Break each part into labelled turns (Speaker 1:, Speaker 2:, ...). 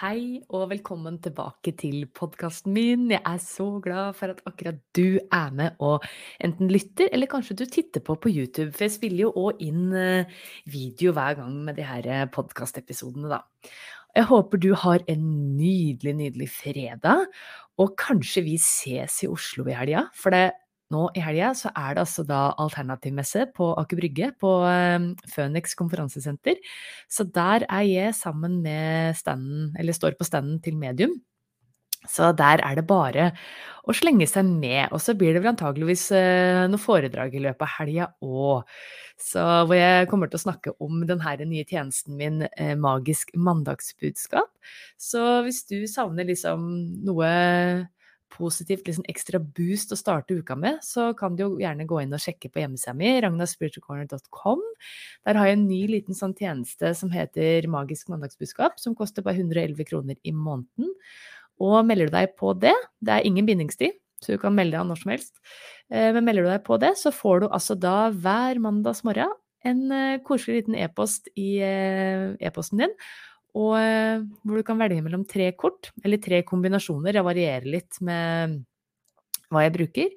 Speaker 1: Hei og velkommen tilbake til podkasten min. Jeg er så glad for at akkurat du er med og enten lytter, eller kanskje du titter på på YouTube. For jeg spiller jo òg inn eh, video hver gang med de her eh, podkastepisodene, da. Jeg håper du har en nydelig, nydelig fredag, og kanskje vi ses i Oslo i helga. For det nå i helga så er det altså da alternativmesse på Aker Brygge, på um, Phoenix komperansesenter. Så der er jeg sammen med standen, eller står på standen til Medium. Så der er det bare å slenge seg med. Og så blir det vel antageligvis uh, noe foredrag i løpet av helga òg. Hvor jeg kommer til å snakke om denne nye tjenesten min, uh, Magisk mandagsbudskap. Så hvis du savner liksom noe positivt liksom ekstra boost å starte uka med, så kan du jo gjerne gå inn og sjekke på hjemmesida mi, ragnarspiritualcorner.com. Der har jeg en ny liten sånn tjeneste som heter Magisk mandagsbudskap, som koster bare 111 kroner i måneden. Og melder du deg på det, det er ingen bindingstid, så du kan melde deg når som helst, eh, men melder du deg på det, så får du altså da hver mandags morgen en eh, koselig liten e-post i eh, e-posten din og eh, hvor du kan velge mellom tre kort, eller tre kombinasjoner. Jeg varierer litt med hva jeg bruker.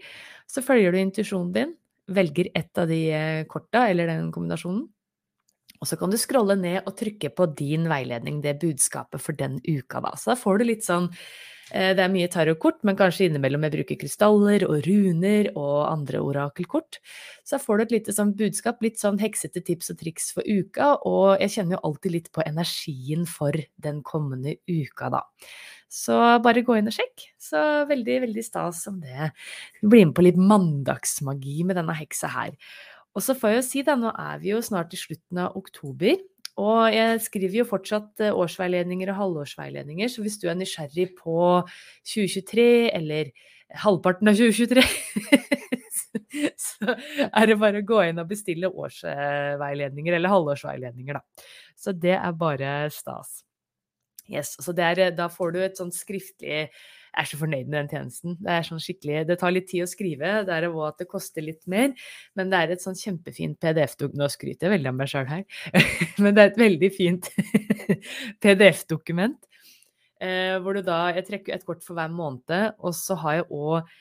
Speaker 1: Så følger du intuisjonen din, velger ett av de eh, korta eller den kombinasjonen. Og så kan du scrolle ned og trykke på din veiledning, det budskapet for den uka, da. Så da får du litt sånn Eh, det er mye tarotkort, men kanskje innimellom jeg bruker krystaller og runer og andre orakelkort. Så får du et lite sånn budskap, litt sånn heksete tips og triks for uka, og jeg kjenner jo alltid litt på energien for den kommende uka, da. Så bare gå inn og sjekk. Så veldig, veldig stas om det. Bli med på litt mandagsmagi med denne heksa her. Og så får jeg jo si, da, nå er vi jo snart i slutten av oktober. Og jeg skriver jo fortsatt eh, årsveiledninger og halvårsveiledninger, så hvis du er nysgjerrig på 2023 eller halvparten av 2023 så er det bare å gå inn og bestille årsveiledninger eller halvårsveiledninger, da. Så det er bare stas. Yes, så er, da får du et sånn skriftlig jeg er så fornøyd med den tjenesten. Det er sånn skikkelig, det tar litt tid å skrive, det er òg at det koster litt mer. Men det er et sånn kjempefint PDF-dokument. Nå skryter jeg veldig av meg sjøl her, men det er et veldig fint PDF-dokument. Eh, hvor du da Jeg trekker et kort for hver måned, og så har jeg òg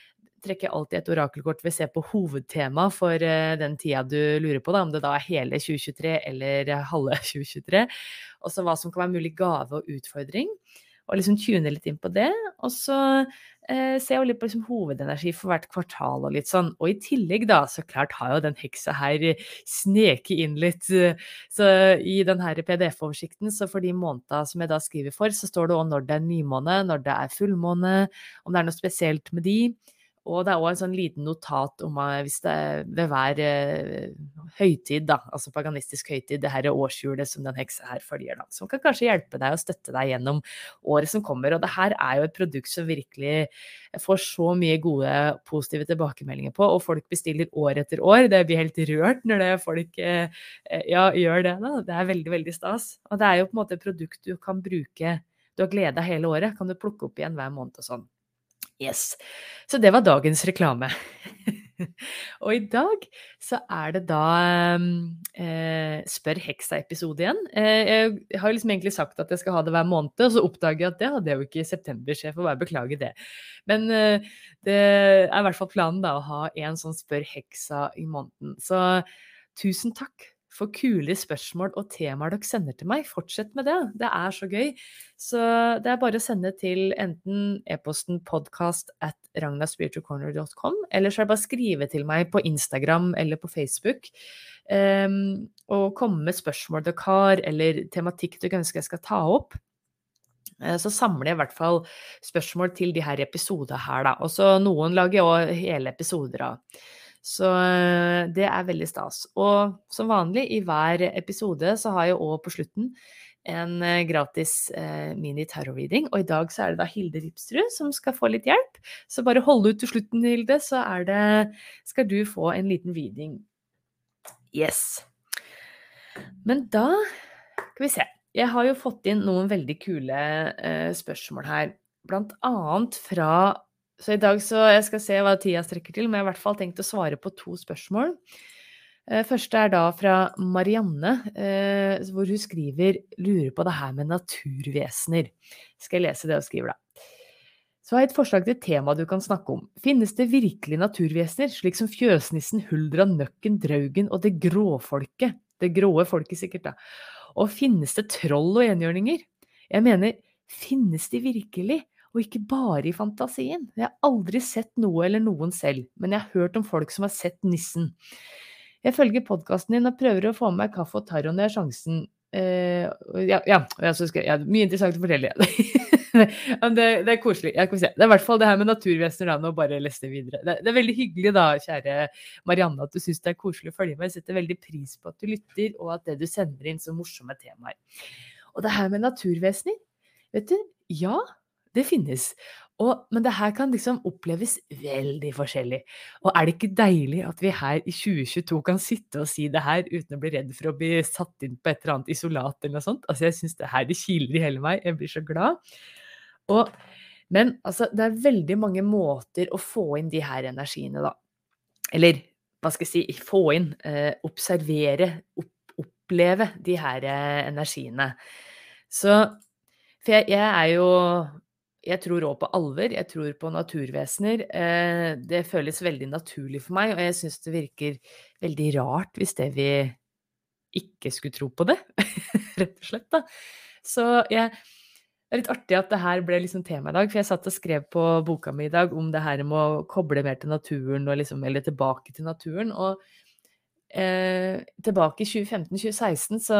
Speaker 1: trekker jeg alltid et orakelkort ved å se på hovedtema for uh, den tida du lurer på, da, om det da er hele 2023 eller halve 2023. Og så hva som kan være mulig gave og utfordring og liksom tune litt inn på det. Og så eh, ser jeg litt på liksom, hovedenergi for hvert kvartal og litt sånn. Og i tillegg, da, så klart har jo den heksa her sneket inn litt. Så i den her PDF-oversikten, så for de månedene som jeg da skriver for, så står det òg når det er nymåne, når det er fullmåne, om det er noe spesielt med de. Og det er òg en sånn liten notat om hvis det er ved hver uh, høytid, da, altså paganistisk høytid, det her årshjulet som den heksa her følger, da, som kan kanskje hjelpe deg og støtte deg gjennom året som kommer. Og det her er jo et produkt som virkelig får så mye gode, positive tilbakemeldinger på, og folk bestiller år etter år. Det blir helt rørt når det folk uh, ja, gjør det, da. Det er veldig, veldig stas. Og det er jo på en måte et produkt du kan bruke, du har glede av hele året, kan du plukke opp igjen hver måned og sånn. Yes. Så det var dagens reklame. og i dag så er det da eh, Spør heksa-episode igjen. Eh, jeg har liksom egentlig sagt at jeg skal ha det hver måned, og så oppdager jeg at det hadde jeg jo ikke i september, så jeg får bare beklage det. Men eh, det er i hvert fall planen da å ha en sånn Spør heksa i måneden. Så tusen takk for kule spørsmål og temaer dere sender til meg. Fortsett med det. Det er så gøy. Så det er bare å sende til enten e-posten podcast at ragnaspiritualcorner.com, eller så er det bare å skrive til meg på Instagram eller på Facebook. Um, og komme med spørsmål dere har, eller tematikk dere ønsker jeg skal ta opp. Eh, så samler jeg i hvert fall spørsmål til de her episodene her, da. Og så noen lager jeg òg hele episoder av. Så eh, det er veldig stas. Og som vanlig i hver episode så har jeg òg på slutten en eh, gratis eh, mini-tarot-reading. Og i dag så er det da Hilde Ripsrud som skal få litt hjelp. Så bare hold ut til slutten, Hilde, så det, skal du få en liten reading. Yes. Men da skal vi se. Jeg har jo fått inn noen veldig kule spørsmål her. Blant annet fra Så i dag så Jeg skal se hva tida strekker til, men jeg har i hvert fall tenkt å svare på to spørsmål. Eh, første er da fra Marianne, eh, hvor hun skriver lurer på det her med naturvesener. Skal jeg lese det hun skriver, da? Så har jeg et forslag til tema du kan snakke om. Finnes det virkelig naturvesener, slik som fjøsnissen, huldra, nøkken, draugen og det gråfolket? Det gråe folket, sikkert, da. Og finnes det troll og enhjørninger? Jeg mener, finnes de virkelig? Og ikke bare i fantasien. Jeg har aldri sett noe eller noen selv, men jeg har hørt om folk som har sett nissen. Jeg følger podkasten din og prøver å få med meg kaffe og taro når jeg har sjansen. Uh, ja, ja, jeg, ja, mye interessant å fortelle. det, det, er koselig. Det er i hvert fall det her med naturvesener, nå bare leste videre. Det, det, er veldig hyggelig da, kjære Marianne, at du syns det er koselig å følge med. Jeg setter veldig pris på at du lytter, og at det du sender inn så morsomme temaer. Og det her med naturvesener, vet du, ja, det finnes. Og, men det her kan liksom oppleves veldig forskjellig. Og er det ikke deilig at vi her i 2022 kan sitte og si det her uten å bli redd for å bli satt inn på et eller annet isolat eller noe sånt? Altså, jeg syns det her det kiler i hele meg. Jeg blir så glad. Og, men altså, det er veldig mange måter å få inn de her energiene, da. Eller hva skal jeg si, få inn, eh, observere, opp, oppleve de her eh, energiene. Så For jeg, jeg er jo jeg tror òg på alver, jeg tror på naturvesener. Eh, det føles veldig naturlig for meg, og jeg syns det virker veldig rart hvis det vi ikke skulle tro på det, rett og slett, da. Så jeg, det er litt artig at det her ble liksom tema i dag, for jeg satt og skrev på boka mi i dag om det her med å koble mer til naturen, liksom, eller tilbake til naturen. Og eh, tilbake i 2015-2016, så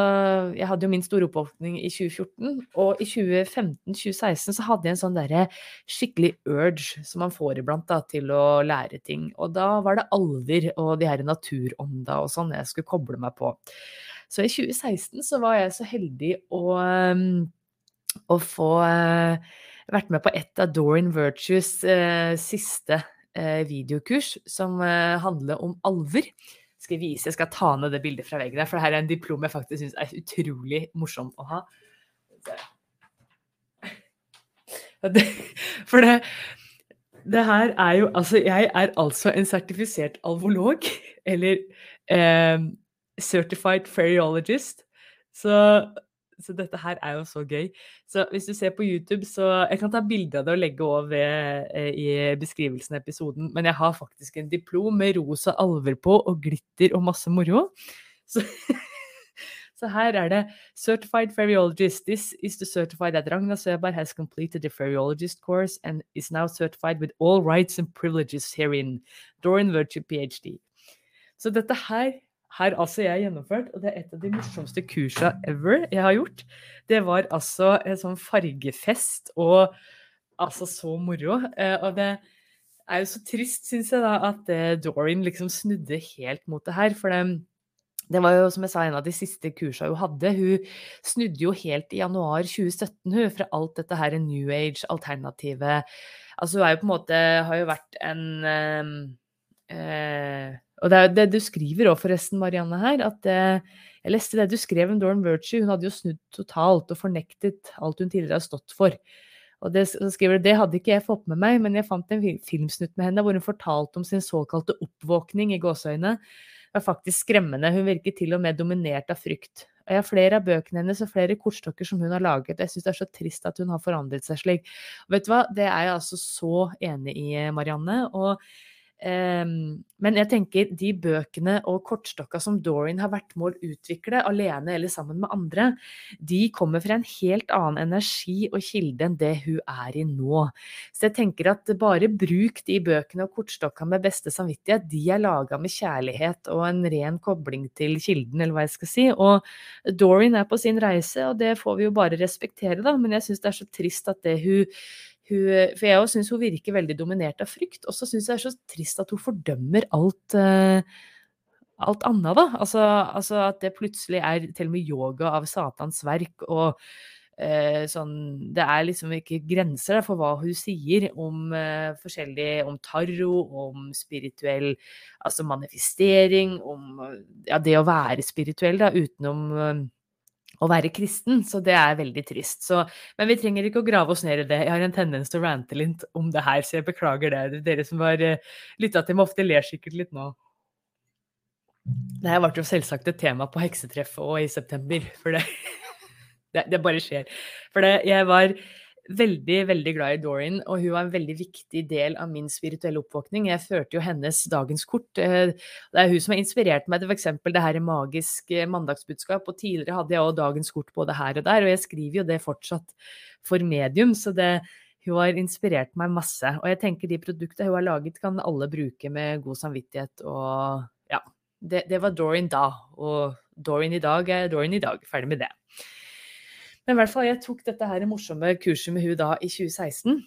Speaker 1: jeg hadde jo min store oppvåkning i 2014. Og i 2015-2016 så hadde jeg en sånn derre skikkelig urge som man får iblant da, til å lære ting. Og da var det alver og de her naturånda og sånn jeg skulle koble meg på. Så i 2016 så var jeg så heldig å um, å få eh, vært med på et av Dorian Virtues eh, siste eh, videokurs, som handler om alver. Skal jeg vise, jeg skal ta ned det bildet fra veggen der, for dette er en diplom jeg faktisk syns er utrolig morsomt å ha. For det, det her er jo Altså, jeg er altså en sertifisert alvolog, eller eh, certified feriologist. Så så dette her er jo så gøy. Så hvis du ser på YouTube, så Jeg kan ta bilde av det og legge over eh, i beskrivelsen av episoden, men jeg har faktisk en diplom med rosa alver på og glitter og masse moro. Så, så her er det Certified Feriologist. This is the certified that Ragna Søberg has completed the feriologist course and is now certified with all rights and privileges herein. Dorian Virtue PhD. Så dette her har altså jeg gjennomført, og det er et av de morsomste kursa ever jeg har gjort. Det var altså en sånn fargefest og altså så moro. Eh, og det er jo så trist, syns jeg, da, at eh, Dorian liksom snudde helt mot det her. For det, det var jo, som jeg sa, en av de siste kursa hun hadde. Hun snudde jo helt i januar 2017, hun, fra alt dette her New Age-alternativet. Altså hun er jo på en måte Har jo vært en eh, eh og det er jo det du skriver òg, forresten, Marianne, her. at eh, Jeg leste det du skrev om Doran Virtue. Hun hadde jo snudd totalt og fornektet alt hun tidligere har stått for. Og det, så skriver du, det hadde ikke jeg fått med meg, men jeg fant en filmsnutt med henne hvor hun fortalte om sin såkalte oppvåkning i gåseøyne. Det var faktisk skremmende. Hun virket til og med dominert av frykt. Jeg har flere av bøkene hennes og flere kortstokker som hun har laget. Jeg syns det er så trist at hun har forandret seg slik. Og vet du hva, det er jeg altså så enig i, Marianne. Og men jeg tenker de bøkene og kortstokka som Dorian har vært med å utvikle, alene eller sammen med andre, de kommer fra en helt annen energi og kilde enn det hun er i nå. Så jeg tenker at bare bruk de bøkene og kortstokka med beste samvittighet. De er laga med kjærlighet og en ren kobling til kilden, eller hva jeg skal si. Og Dorian er på sin reise, og det får vi jo bare respektere, da. Men jeg syns det er så trist at det hun hun, for jeg syns hun virker veldig dominert av frykt. Og så syns jeg det er så trist at hun fordømmer alt, uh, alt annet, da. Altså, altså, at det plutselig er til og med yoga av Satans verk og uh, sånn Det er liksom ikke grenser for hva hun sier om uh, forskjellig Om tarro, om spirituell Altså manifestering, om ja, det å være spirituell, da, utenom å være kristen, så det er veldig trist. Så, men vi trenger ikke å grave oss ned i det. Jeg har en tendens til å rante litt om det her, så jeg beklager det. Dere som har uh, lytta til meg, ofte ler sikkert litt nå. Det her ble jo selvsagt et tema på heksetreffet og i september, for det, det, det bare skjer. For det, jeg var veldig, veldig glad i Dorin, og hun var en veldig viktig del av min spirituelle oppvåkning. Jeg førte jo hennes dagens kort. Eh, det er hun som har inspirert meg til f.eks. det her magisk eh, mandagsbudskap. Og tidligere hadde jeg òg dagens kort både her og der, og jeg skriver jo det fortsatt for medium. så det hun har inspirert meg masse. Og jeg tenker de produktene hun har laget, kan alle bruke med god samvittighet. Og ja, det, det var Dorin da. Og Dorin i dag er Dorin i dag. Ferdig med det. Men i hvert fall, jeg tok dette her morsomme kurset med hun da i 2016.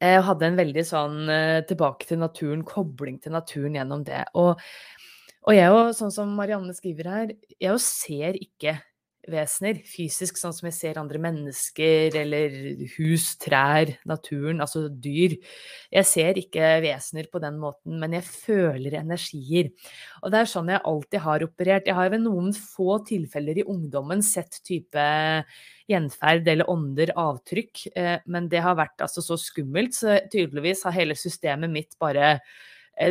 Speaker 1: Jeg hadde en veldig sånn eh, tilbake til naturen, kobling til naturen gjennom det. Og, og jeg jo, sånn som Marianne skriver her, jeg jo ser ikke vesener fysisk, sånn som jeg ser andre mennesker eller hus, trær, naturen, altså dyr. Jeg ser ikke vesener på den måten, men jeg føler energier. Og det er sånn jeg alltid har operert. Jeg har ved noen få tilfeller i ungdommen sett type gjenferd eller ånder, avtrykk, eh, men det har vært altså så skummelt, så tydeligvis har hele systemet mitt bare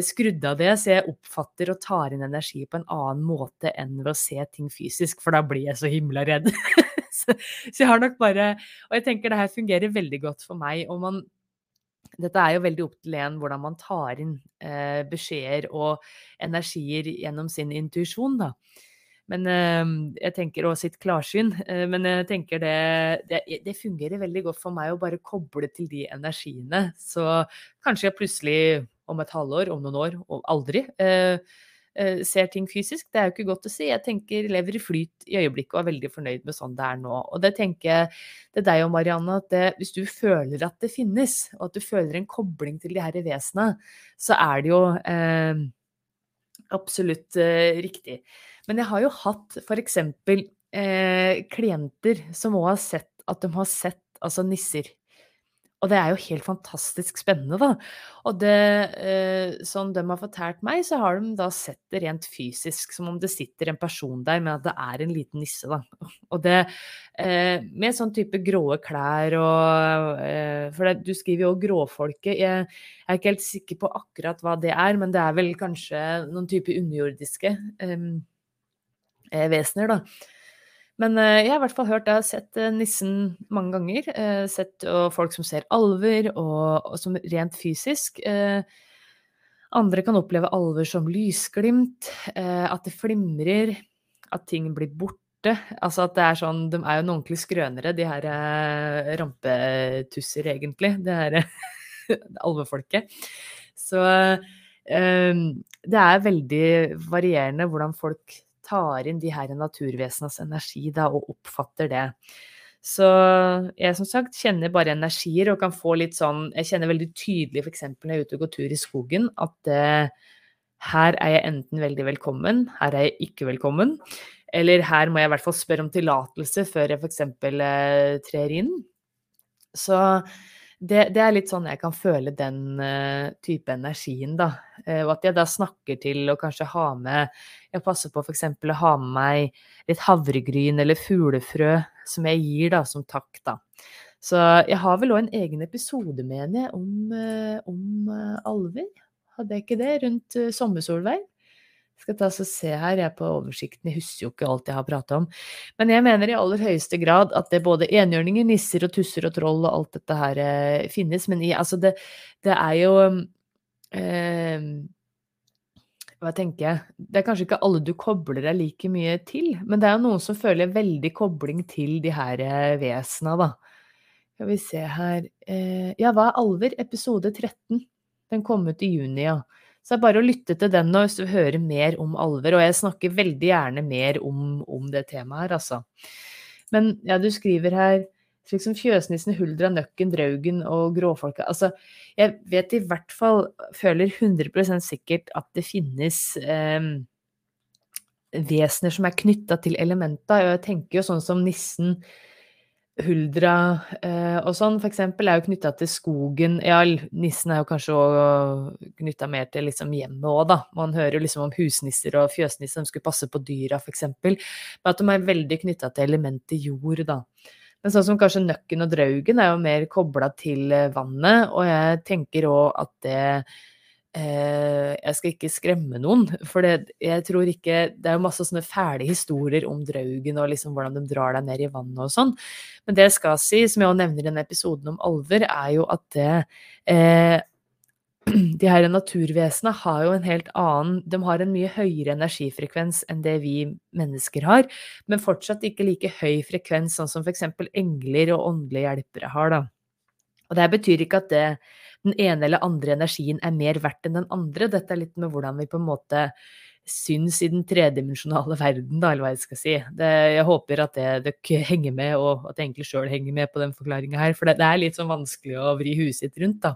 Speaker 1: skrudd av det, så jeg oppfatter og tar inn energi på en annen måte enn ved å se ting fysisk, for da blir jeg så himla redd. så, jeg har nok bare Og jeg tenker det her fungerer veldig godt for meg. og man dette er jo veldig opp til en hvordan man tar inn eh, beskjeder og energier gjennom sin intuisjon, da. Men eh, jeg tenker også sitt klarsyn. Eh, men jeg tenker det, det, det, fungerer veldig godt for meg å bare koble til de energiene. Så kanskje jeg plutselig om et halvår, om noen år, og aldri eh, eh, ser ting fysisk. Det er jo ikke godt å si. Jeg tenker lever i flyt i øyeblikket og er veldig fornøyd med sånn det er nå. Og det tenker jeg til deg og Marianne, at det, hvis du føler at det finnes, og at du føler en kobling til de her vesenene, så er det jo eh, absolutt eh, riktig. Men jeg har jo hatt f.eks. Eh, klienter som òg har sett at de har sett altså nisser og det er jo helt fantastisk spennende, da. Og det, eh, som de har fortalt meg, så har de da sett det rent fysisk, som om det sitter en person der, men at det er en liten nisse, da. Og det eh, med sånn type gråe klær og eh, For det, du skriver jo gråfolket. Jeg, jeg, er ikke helt sikker på akkurat hva det er, men det er vel kanskje noen type underjordiske eh, vesener, da. Men uh, jeg har i hvert fall hørt, jeg har sett uh, nissen mange ganger. Uh, sett folk som ser alver, og, og som rent fysisk. andre kan oppleve alver som lysglimt, at det flimrer, at ting blir borte. Altså at det er sånn De er jo noen ordentlig skrønere, de her rampetusser, egentlig. Det her alvefolket. Så det er veldig varierende hvordan folk tar inn de her naturvesenas energi da, og oppfatter det. Så jeg som sagt kjenner bare energier og kan få litt sånn Jeg kjenner veldig tydelig f.eks. når jeg er ute og går tur i skogen, at eh, her er jeg enten veldig velkommen, her er jeg ikke velkommen. Eller her må jeg i hvert fall spørre om tillatelse før jeg f.eks. Eh, trer inn. Så det, det, er litt sånn jeg kan føle den uh, type energien, da. Uh, og at jeg da snakker til å kanskje ha med Jeg passer på f.eks. å ha med meg litt havregryn eller fuglefrø som jeg gir da som takk, da. Så jeg har vel òg en egen episode, mener jeg, om, uh, om alver. Hadde jeg ikke det? Rundt sommersolverv? Skal ta og se her, jeg er på oversikten, jeg husker jo ikke alt jeg har prata om. Men jeg mener i aller høyeste grad at det både enhjørninger, nisser og tusser og troll og alt dette her eh, finnes. Men i, altså det, det, er jo eh, Hva tenker jeg? Det er kanskje ikke alle du kobler deg like mye til, men det er jo noen som føler veldig kobling til de her eh, vesena, da. Skal vi se her eh, Ja, hva er alver? Episode 13. Den kom ut i juni, ja. Så det er bare å lytte til den hvis du hører mer om alver, og jeg snakker veldig gjerne mer om, om det temaet her, altså. Men ja, du skriver her slik som fjøsnissen, huldra, nøkken, draugen og gråfolka. Altså, jeg vet i hvert fall, føler 100% sikkert at det finnes eh, vesener som er knytta til elementa. Jeg tenker jo sånn som nissen, huldra eh, og sånn, eksempel, er jo knytta til skogen. Ja, nissen er jo kanskje òg knytta mer til liksom hjemmet òg, da. Man hører jo liksom om husnisser og fjøsnisser som skulle passe på dyra, eksempel. Men at de er veldig knytta til elementet jord, da. Men sånn som kanskje nøkken og draugen er jo mer kobla til eh, vannet, og jeg tenker òg at det Jeg skal ikke skremme noen, for det, jeg tror ikke Det er jo masse sånne fæle historier om draugen og liksom hvordan de drar deg ned i vannet og sånn. Men det jeg skal si, som jeg også nevner i denne episoden om alver, er jo at det eh, de her naturvesenene har jo en helt annen De har en mye høyere energifrekvens enn det vi mennesker har, men fortsatt ikke like høy frekvens, sånn som f.eks. engler og åndelige hjelpere har, da. Og det betyr ikke at det, den ene eller andre energien er mer verdt enn den andre. Dette er litt med hvordan vi på en måte syns i den tredimensjonale verden, da, eller hva jeg skal si. Det, jeg håper at det, dere henger med, og at jeg egentlig sjøl henger med på den forklaringa her, for det, det, er litt sånn vanskelig å vri huet sitt rundt, da.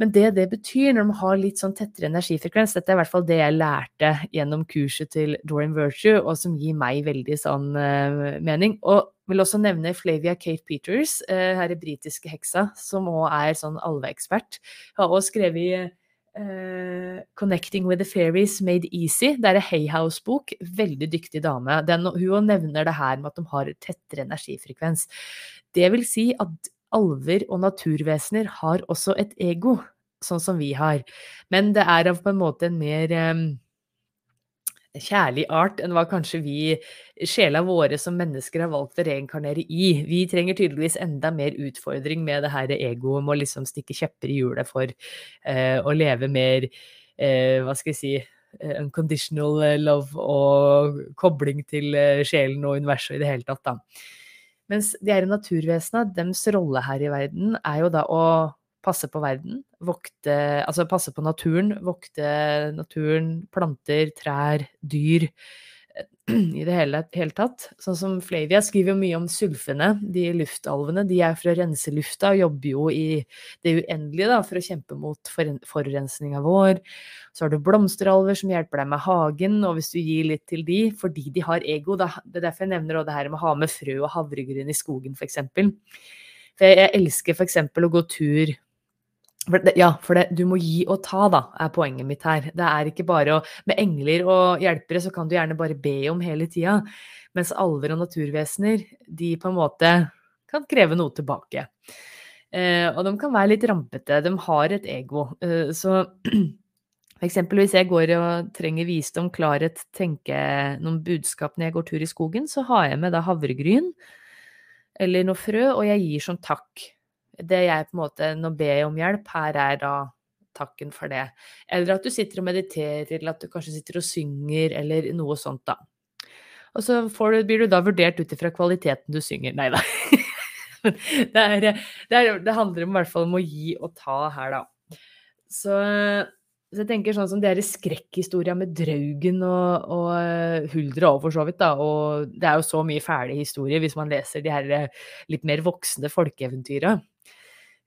Speaker 1: Men det det betyr når man har litt sånn tettere energifrekvens, dette er i hvert fall det jeg lærte gjennom kurset til Dorian Virtue, og som gir meg veldig sånn uh, mening. Og vil også nevne Flavia Kate Peters, uh, her i britiske heksa, som òg er sånn alveekspert. Har også skrevet Uh, 'Connecting with the Fairies Made Easy'. Det er en Hayhouse-bok. Veldig dyktig dame. Den, hun nevner det her med at de har tettere energifrekvens. Det vil si at alver og naturvesener har også et ego sånn som vi har. Men det er på en måte en mer um, kjærlig art enn hva kanskje vi, sjela våre som mennesker, har valgt å reinkarnere i. Vi trenger tydeligvis enda mer utfordring med det her egoet med å liksom stikke kjepper i hjulet for eh, å leve mer, eh, hva skal jeg si, unconditional love og kobling til sjelen og universet i det hele tatt, da. Mens de her naturvesenene, deres rolle her i verden er jo da å passe på verden, vokte Altså passe på naturen, vokte naturen, planter, trær, dyr i det hele, hele, tatt. Sånn som Flavia skriver jo mye om sulfene, de luftalvene. De er for å rense lufta og jobber jo i det uendelige da, for å kjempe mot forurensninga vår. Så har du blomsteralver som hjelper deg med hagen, og hvis du gir litt til de, fordi de har ego, da. Det er derfor jeg nevner det her med å ha med frø og havregryn i skogen, f.eks. For, for jeg elsker f.eks. å gå tur for det, ja, for det, du må gi og ta, da, er poenget mitt her. Det er ikke bare å Med engler og hjelpere så kan du gjerne bare be om hele tida. Mens alver og naturvesener, de på en måte kan kreve noe tilbake. Eh, og de kan være litt rampete. De har et ego. Eh, så for eksempel hvis jeg går og trenger visdom, klarhet, tenke noen budskap når jeg går tur i skogen, så har jeg med da havregryn eller noe frø, og jeg gir som takk det jeg på en måte Nå ber jeg om hjelp, her er da takken for det. Eller at du sitter og mediterer, eller at du kanskje sitter og synger, eller noe sånt, da. Og så du, blir du da vurdert ut ifra kvaliteten du synger. Nei da. det, er, det, er, det, handler om, i hvert fall om å gi og ta her, da. Så, så jeg tenker sånn som de skrekkhistoria med Draugen og, og Huldra òg, for så vidt. da, og Det er jo så mye fæle historier hvis man leser de her eh, litt mer voksne folkeeventyra.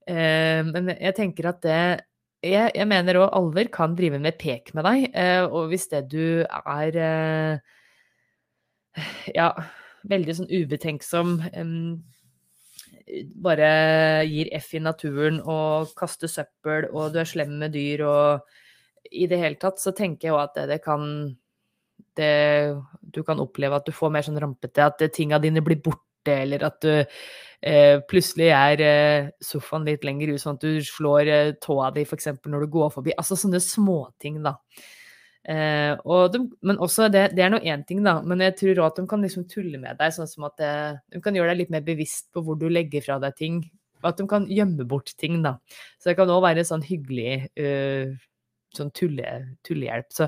Speaker 1: Eh, men jeg tenker at det jeg, jeg mener òg alver kan drive med pek med deg, eh, og hvis det du er eh, ja, veldig sånn ubetenksom bare gir F i naturen og kaster søppel, og du er slem med dyr og i det hele tatt, så tenker jeg òg at det, det kan det, Du kan oppleve at du får mer sånn rampete, at tinga dine blir borte, eller at du eh, plutselig er eh, sofaen litt lenger ut, sånn at du slår eh, tåa di f.eks. når du går forbi. Altså sånne småting, da. Og de, men også det, det er nå én ting, da, men jeg tror at de kan liksom tulle med deg, sånn som at de kan gjøre deg litt mer bevisst på hvor du legger fra deg ting. at de kan gjemme bort ting, da. Så det kan òg være sånn hyggelig uh, sånn tulle, tullehjelp. Så,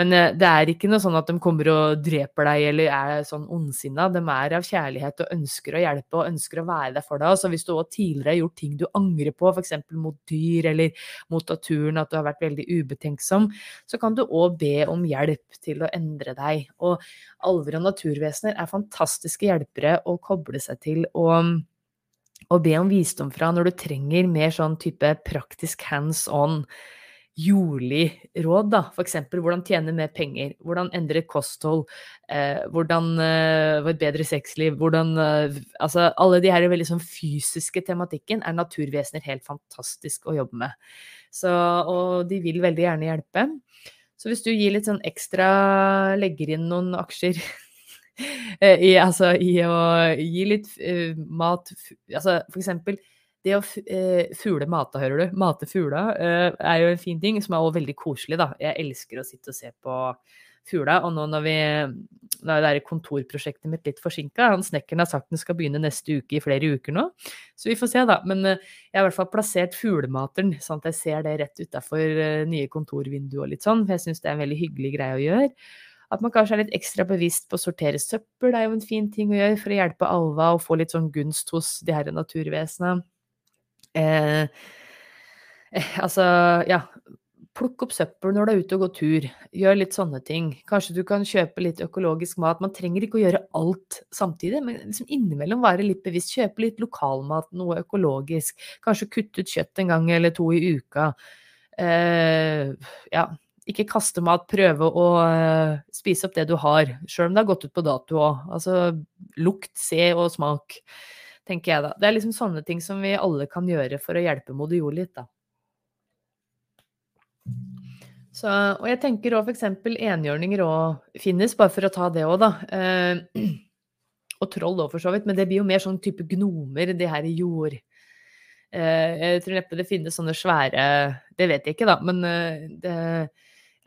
Speaker 1: men uh, det er ikke noe sånn at de kommer og dreper deg eller er sånn ondsinna. De er av kjærlighet og ønsker å hjelpe og ønsker å være der for deg. Så hvis du òg tidligere har gjort ting du angrer på, f.eks. mot dyr eller mot naturen, at du har vært veldig ubetenksom, så kan du òg be om hjelp til å endre deg. Og alver og naturvesener er fantastiske hjelpere å koble seg til. og og be om visdom fra når du trenger mer sånn type praktisk hands on, jordlig råd, da. Eksempel hvordan tjene mer penger, hvordan endre kosthold, eh, hvordan eh, få et bedre sexliv, hvordan eh, Altså alle de her veldig sånn fysiske tematikken er naturvesener helt fantastisk å jobbe med. Så, og de vil veldig gjerne hjelpe. Så hvis du gir litt sånn ekstra, legger inn noen aksjer Eh, i, altså, i å gi litt uh, mat Altså for eksempel det å fugle mata, hører du. Mate fugla uh, er jo en fin ting, som er også veldig koselig, da. Jeg elsker å sitte og se på fugla. Og nå når vi nå er det kontorprosjektet mitt litt forsinka, han snekkeren har sagt den skal begynne neste uke i flere uker nå, så vi får se, da. Men jeg har i hvert fall plassert fuglemateren, sånn at jeg ser det rett utafor nye kontorvinduer og litt sånn, for jeg syns det er en veldig hyggelig greie å gjøre. At man kanskje er litt ekstra bevisst på å sortere søppel, det er jo en fin ting å gjøre for å hjelpe alva og få litt sånn gunst hos de her naturvesenene. Eh, eh, altså, ja. Plukk opp søppel når du er ute og går tur. Gjør litt sånne ting. Kanskje du kan kjøpe litt økologisk mat. Man trenger ikke å gjøre alt samtidig, men liksom innimellom være litt bevisst. Kjøpe litt lokalmat, noe økologisk. Kanskje kutte ut kjøtt en gang eller to i uka. Eh, ja, ikke kaste mat, prøve å uh, spise opp det du har, sjøl om det har gått ut på dato òg. Altså lukt, se og smak, tenker jeg da. Det er liksom sånne ting som vi alle kan gjøre for å hjelpe moder jord litt, da. Så, og jeg tenker òg f.eks. enhjørninger òg finnes, bare for å ta det òg, da. Eh, og troll òg, for så vidt, men det blir jo mer sånn type gnomer, de her i jord. Eh, jeg tror neppe det finnes sånne svære Det vet jeg ikke, da, men det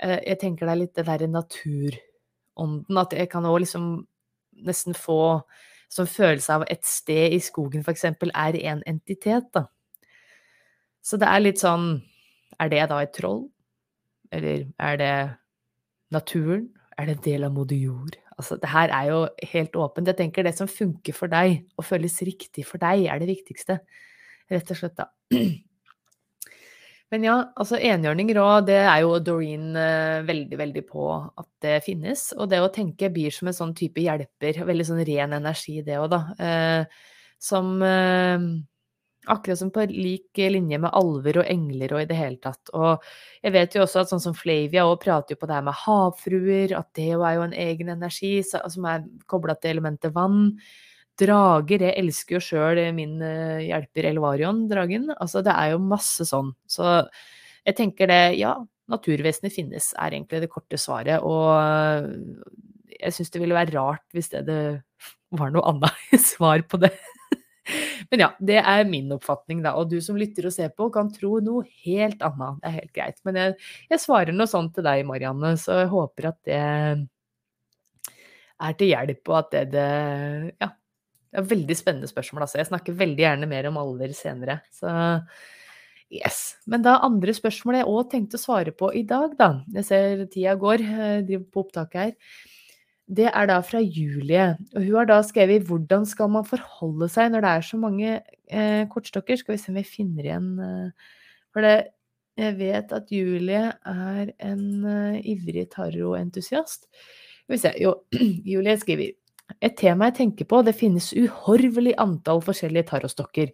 Speaker 1: Eh, jeg tenker det er litt det derre naturånden, at jeg kan òg liksom nesten få sånn følelse av et sted i skogen f.eks. er en entitet, da. Så det er litt sånn Er det da et troll? Eller er det naturen? Er det en del av moder jord? Altså, det her er jo helt åpent. Jeg tenker det som funker for deg, og føles riktig for deg, er det viktigste. Rett og slett, da. Men ja, altså enhjørninger òg, det er jo Doreen eh, veldig, veldig på at det finnes. Og det å tenke blir som en sånn type hjelper. Veldig sånn ren energi, det òg, da. Eh, som eh, Akkurat som på lik linje med alver og engler og i det hele tatt. Og jeg vet jo også at sånn som Flavia òg prater jo på det her med havfruer, at det jo er jo en egen energi som er kobla til elementet vann. Drager, jeg elsker jo sjøl min eh, hjelper Elvarion, dragen. Altså, det er jo masse sånn. Så jeg tenker det, ja, naturvesenet finnes, er egentlig det korte svaret. Og eh, jeg syns det ville være rart hvis det, det var noe annet svar på det. Men ja, det er min oppfatning, da. Og du som lytter og ser på, kan tro noe helt annet. Det er helt greit. Men jeg, jeg svarer noe sånt til deg, Marianne, så jeg håper at det er til hjelp, og at det, det ja, det er veldig spennende spørsmål, altså. Jeg snakker veldig gjerne mer om alver senere. Så yes. Men da andre spørsmål jeg òg tenkte å svare på i dag, da. Jeg ser tida går, jeg driver på opptaket her. Det er da fra Julie. Og hun har da skrevet 'Hvordan skal man forholde seg når det er så mange eh, kortstokker?' Skal vi se om vi finner igjen eh, For det, jeg vet at Julie er en eh, ivrig taroentusiast. Skal vi se Jo, Julie skriver et tema jeg tenker på, det finnes uhorvelig antall forskjellige tarotstokker.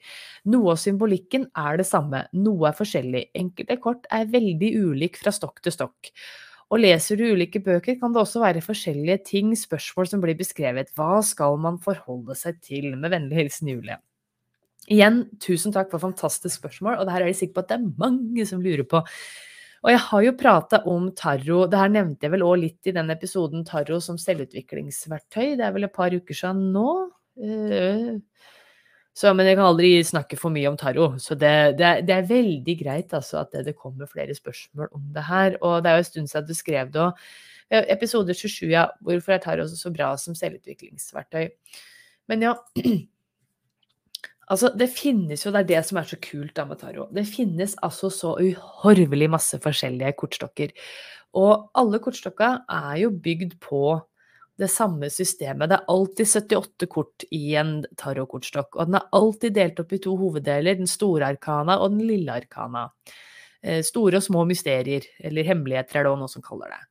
Speaker 1: Noe av symbolikken er det samme, noe er forskjellig. Enkelte kort er veldig ulik fra stokk til stokk. Og leser du ulike bøker, kan det også være forskjellige ting, spørsmål som blir beskrevet. Hva skal man forholde seg til? Med vennlig hilsen Julie. Igjen, tusen takk for fantastisk spørsmål, og det her er jeg sikker på at det er mange som lurer på. Og jeg har jo prata om tarro, det her nevnte jeg vel òg litt i den episoden tarro som selvutviklingsverktøy, det er vel et par uker siden nå. Eh, så, men jeg kan aldri snakke for mye om tarro, så det, det, er, det er, veldig greit altså, at det, det, kommer flere spørsmål om det her. Og det er jo en stund siden du skrev det òg. Episode 27, ja. Hvorfor er tarro så bra som selvutviklingsverktøy? Men ja Altså, det finnes jo, det er det som er så kult da med tarot. Det finnes altså så uhorvelig masse forskjellige kortstokker. Og alle kortstokka er jo bygd på det samme systemet. Det er alltid 78 kort i en tarotkortstokk, og den er alltid delt opp i to hoveddeler, den store arkana og den lille arkana. Eh, store og små mysterier, eller hemmeligheter er det noen som kaller det.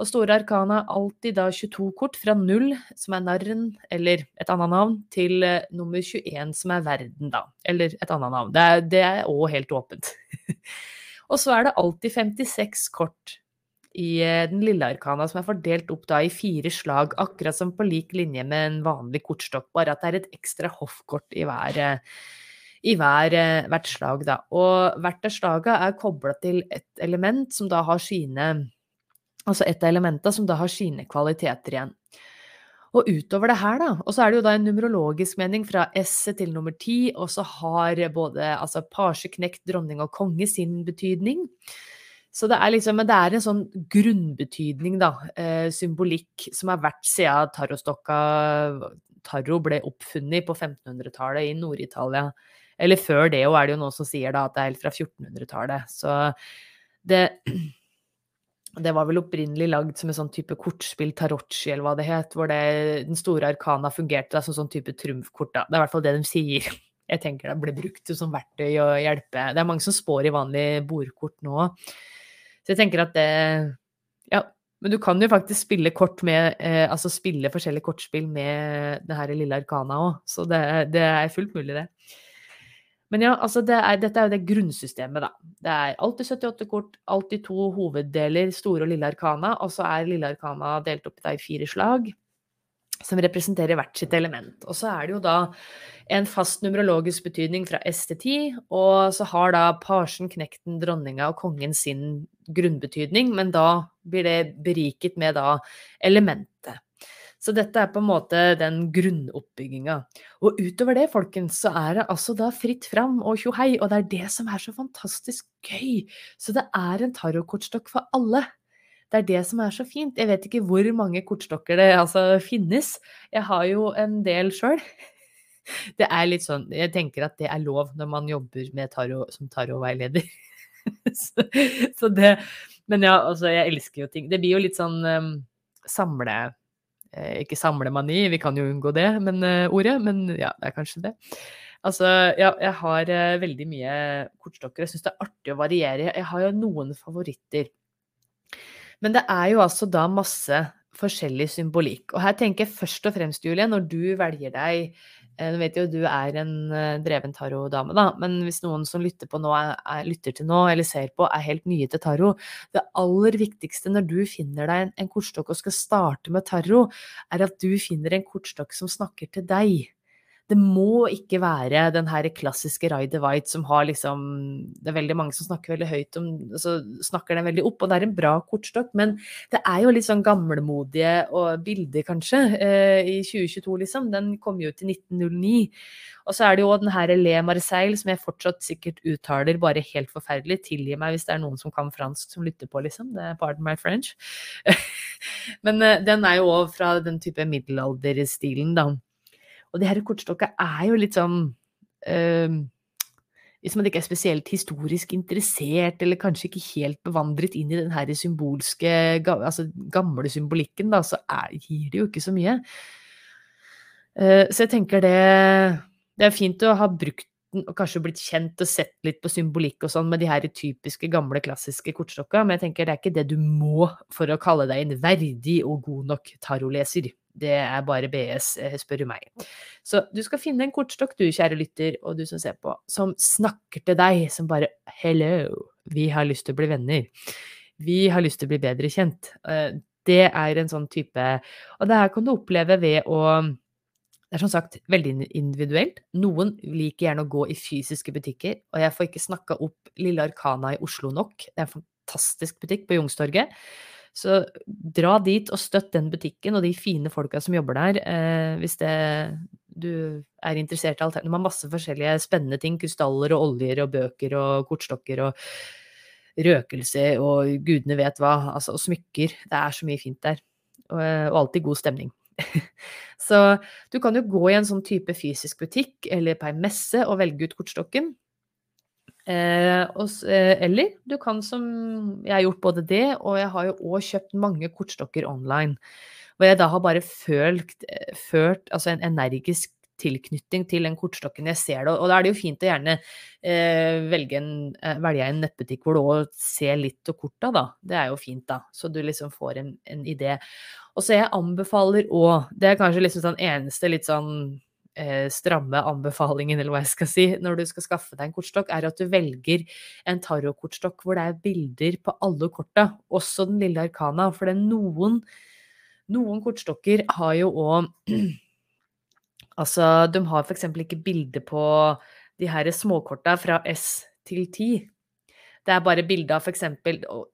Speaker 1: Og store arkana er alltid da 22 kort, fra null, som er narren, eller et annet navn, til uh, nummer 21, som er verden, da. Eller et annet navn. Det er òg helt åpent. og så er det alltid 56 kort i uh, den lille arkana, som er fordelt opp da i fire slag, akkurat som på lik linje med en vanlig kortstokk, bare at det er et ekstra hoffkort i hver. Uh, i hver, hvert slag, da. Og hvert av slaga er kobla til et element som da har sine Altså et av elementene som da har sine kvaliteter igjen. Og utover det her, da, og så er det jo da en numerologisk mening fra S til nummer ti, og så har både altså pasje, knekt, dronning og konge sin betydning. Så det er liksom, men det er en sånn grunnbetydning, da, eh, symbolikk, som har vært siden tarostokka Tarro ble oppfunnet på 1500-tallet i Nord-Italia. Eller før det, òg, er det jo noen som sier da at det er helt fra 1400-tallet. Så det det var vel opprinnelig lagd som en sånn type kortspill, tarocci eller hva det het, hvor det, den store arkana fungerte som sånn type trumfkort. Da. Det er i hvert fall det de sier. Jeg tenker det ble brukt som verktøy å hjelpe. Det er mange som spår i vanlige bordkort nå. Så jeg tenker at det Ja, men du kan jo faktisk spille kort med eh, Altså spille forskjellige kortspill med det her lille arkana òg, så det, det er fullt mulig, det. Men ja, altså det er, dette er jo det grunnsystemet, da. Det er alltid 78 kort, alltid to hoveddeler, store og lille arkana, og så er lille arkana delt opp i fire slag som representerer hvert sitt element. Og så er det jo da en fast numerologisk betydning fra S til 10, og så har da parsen, knekten, dronninga og kongen sin grunnbetydning, men da blir det beriket med da elementet. Så dette er på en måte den grunnoppbygginga. Og utover det, folkens, så er det altså da fritt fram og tjohei, og det er det som er så fantastisk gøy. Så det er en tarotkortstokk for alle. Det er det som er så fint. Jeg vet ikke hvor mange kortstokker det altså finnes. Jeg har jo en del sjøl. Det er litt sånn Jeg tenker at det er lov når man jobber med tarot som tarotveileder. så, så det Men ja, altså, jeg elsker jo ting. Det blir jo litt sånn um, samle ikke samlemani, vi kan jo unngå det, men, eh, ordet, men ja, det er kanskje det. Altså, ja, jeg har uh, veldig mye kortstokker. Jeg syns det er artig å variere. Jeg har jo noen favoritter. Men det er jo altså da masse forskjellig symbolikk. Og her tenker jeg først og fremst, Julie, når du velger deg Eh, nå vet jo du er en eh, dreven tarotdame, da, men hvis noen som lytter, på nå, er, lytter til nå eller ser på, er helt nye til tarot Det aller viktigste når du finner deg en, en kortstokk og skal starte med tarot, er at du finner en kortstokk som snakker til deg. Det må ikke være den her klassiske Ryder White som har liksom Det er veldig mange som snakker veldig høyt om Så snakker den veldig opp, og det er en bra kortstokk, men det er jo litt sånn gamlemodige bilder, kanskje, eh, i 2022, liksom. Den kom jo ut i 1909. Og så er det jo den her Le Marseille, som jeg fortsatt sikkert uttaler bare helt forferdelig. Tilgi meg hvis det er noen som kan fransk som lytter på, liksom. Det er pardon my French. Men uh, den er jo òg fra den type middelalderstilen, da. Og de her kortstokka er jo litt sånn øh, Hvis man ikke er spesielt historisk interessert, eller kanskje ikke helt bevandret inn i den her symbolske, altså gamle symbolikken, da, så er, gir det jo ikke så mye. Uh, så jeg tenker det Det er fint å ha brukt den og kanskje blitt kjent og sett litt på symbolikk og sånn med de her typiske, gamle, klassiske kortstokka, men jeg tenker det er ikke det du må for å kalle deg en verdig og god nok tarotleser. Det er bare BS, eh, spør du meg. Så du skal finne en kortstokk, du kjære lytter, og du som ser på, som snakker til deg, som bare Hello, vi har lyst til å bli venner. Vi har lyst til å bli bedre kjent. Eh, det er en sånn type Og det her kan du oppleve ved å det er som sagt veldig individuelt. Noen liker gjerne å gå i fysiske butikker, og jeg får ikke snakka opp Lille Arkana i Oslo nok. Det er en fantastisk butikk på Youngstorget. Så dra dit og støtt den butikken og de fine folka som jobber der, eh, hvis det, du er interessert i alternativ. De har masse forskjellige spennende ting. Krystaller og oljer og bøker og kortstokker og røkelse og gudene vet hva. Altså, og smykker. Det er så mye fint der. Og, og alltid god stemning. Så du kan jo gå i en sånn type fysisk butikk eller på ei messe og velge ut kortstokken. Eh, og, eh, eller du kan som Jeg har gjort både det, og jeg har jo òg kjøpt mange kortstokker online. Hvor jeg da har bare følt, eh, ført altså en energisk tilknytning til den kortstokken jeg ser det. Og da er det jo fint å gjerne eh, velge, en, eh, velge en nettbutikk hvor du òg ser litt av korta, da. Det er jo fint, da. Så du liksom får en, en idé. Og så jeg anbefaler òg, det er kanskje liksom sånn eneste litt sånn eh, stramme anbefalingen, eller hva jeg skal si, når du skal skaffe deg en kortstokk, er at du velger en tarotkortstokk hvor det er bilder på alle korta, også den lille arkana. For det er noen, noen kortstokker har jo òg Altså, de har f.eks. ikke bilde på de her småkorta fra S til 10. Det er bare bilde av f.eks.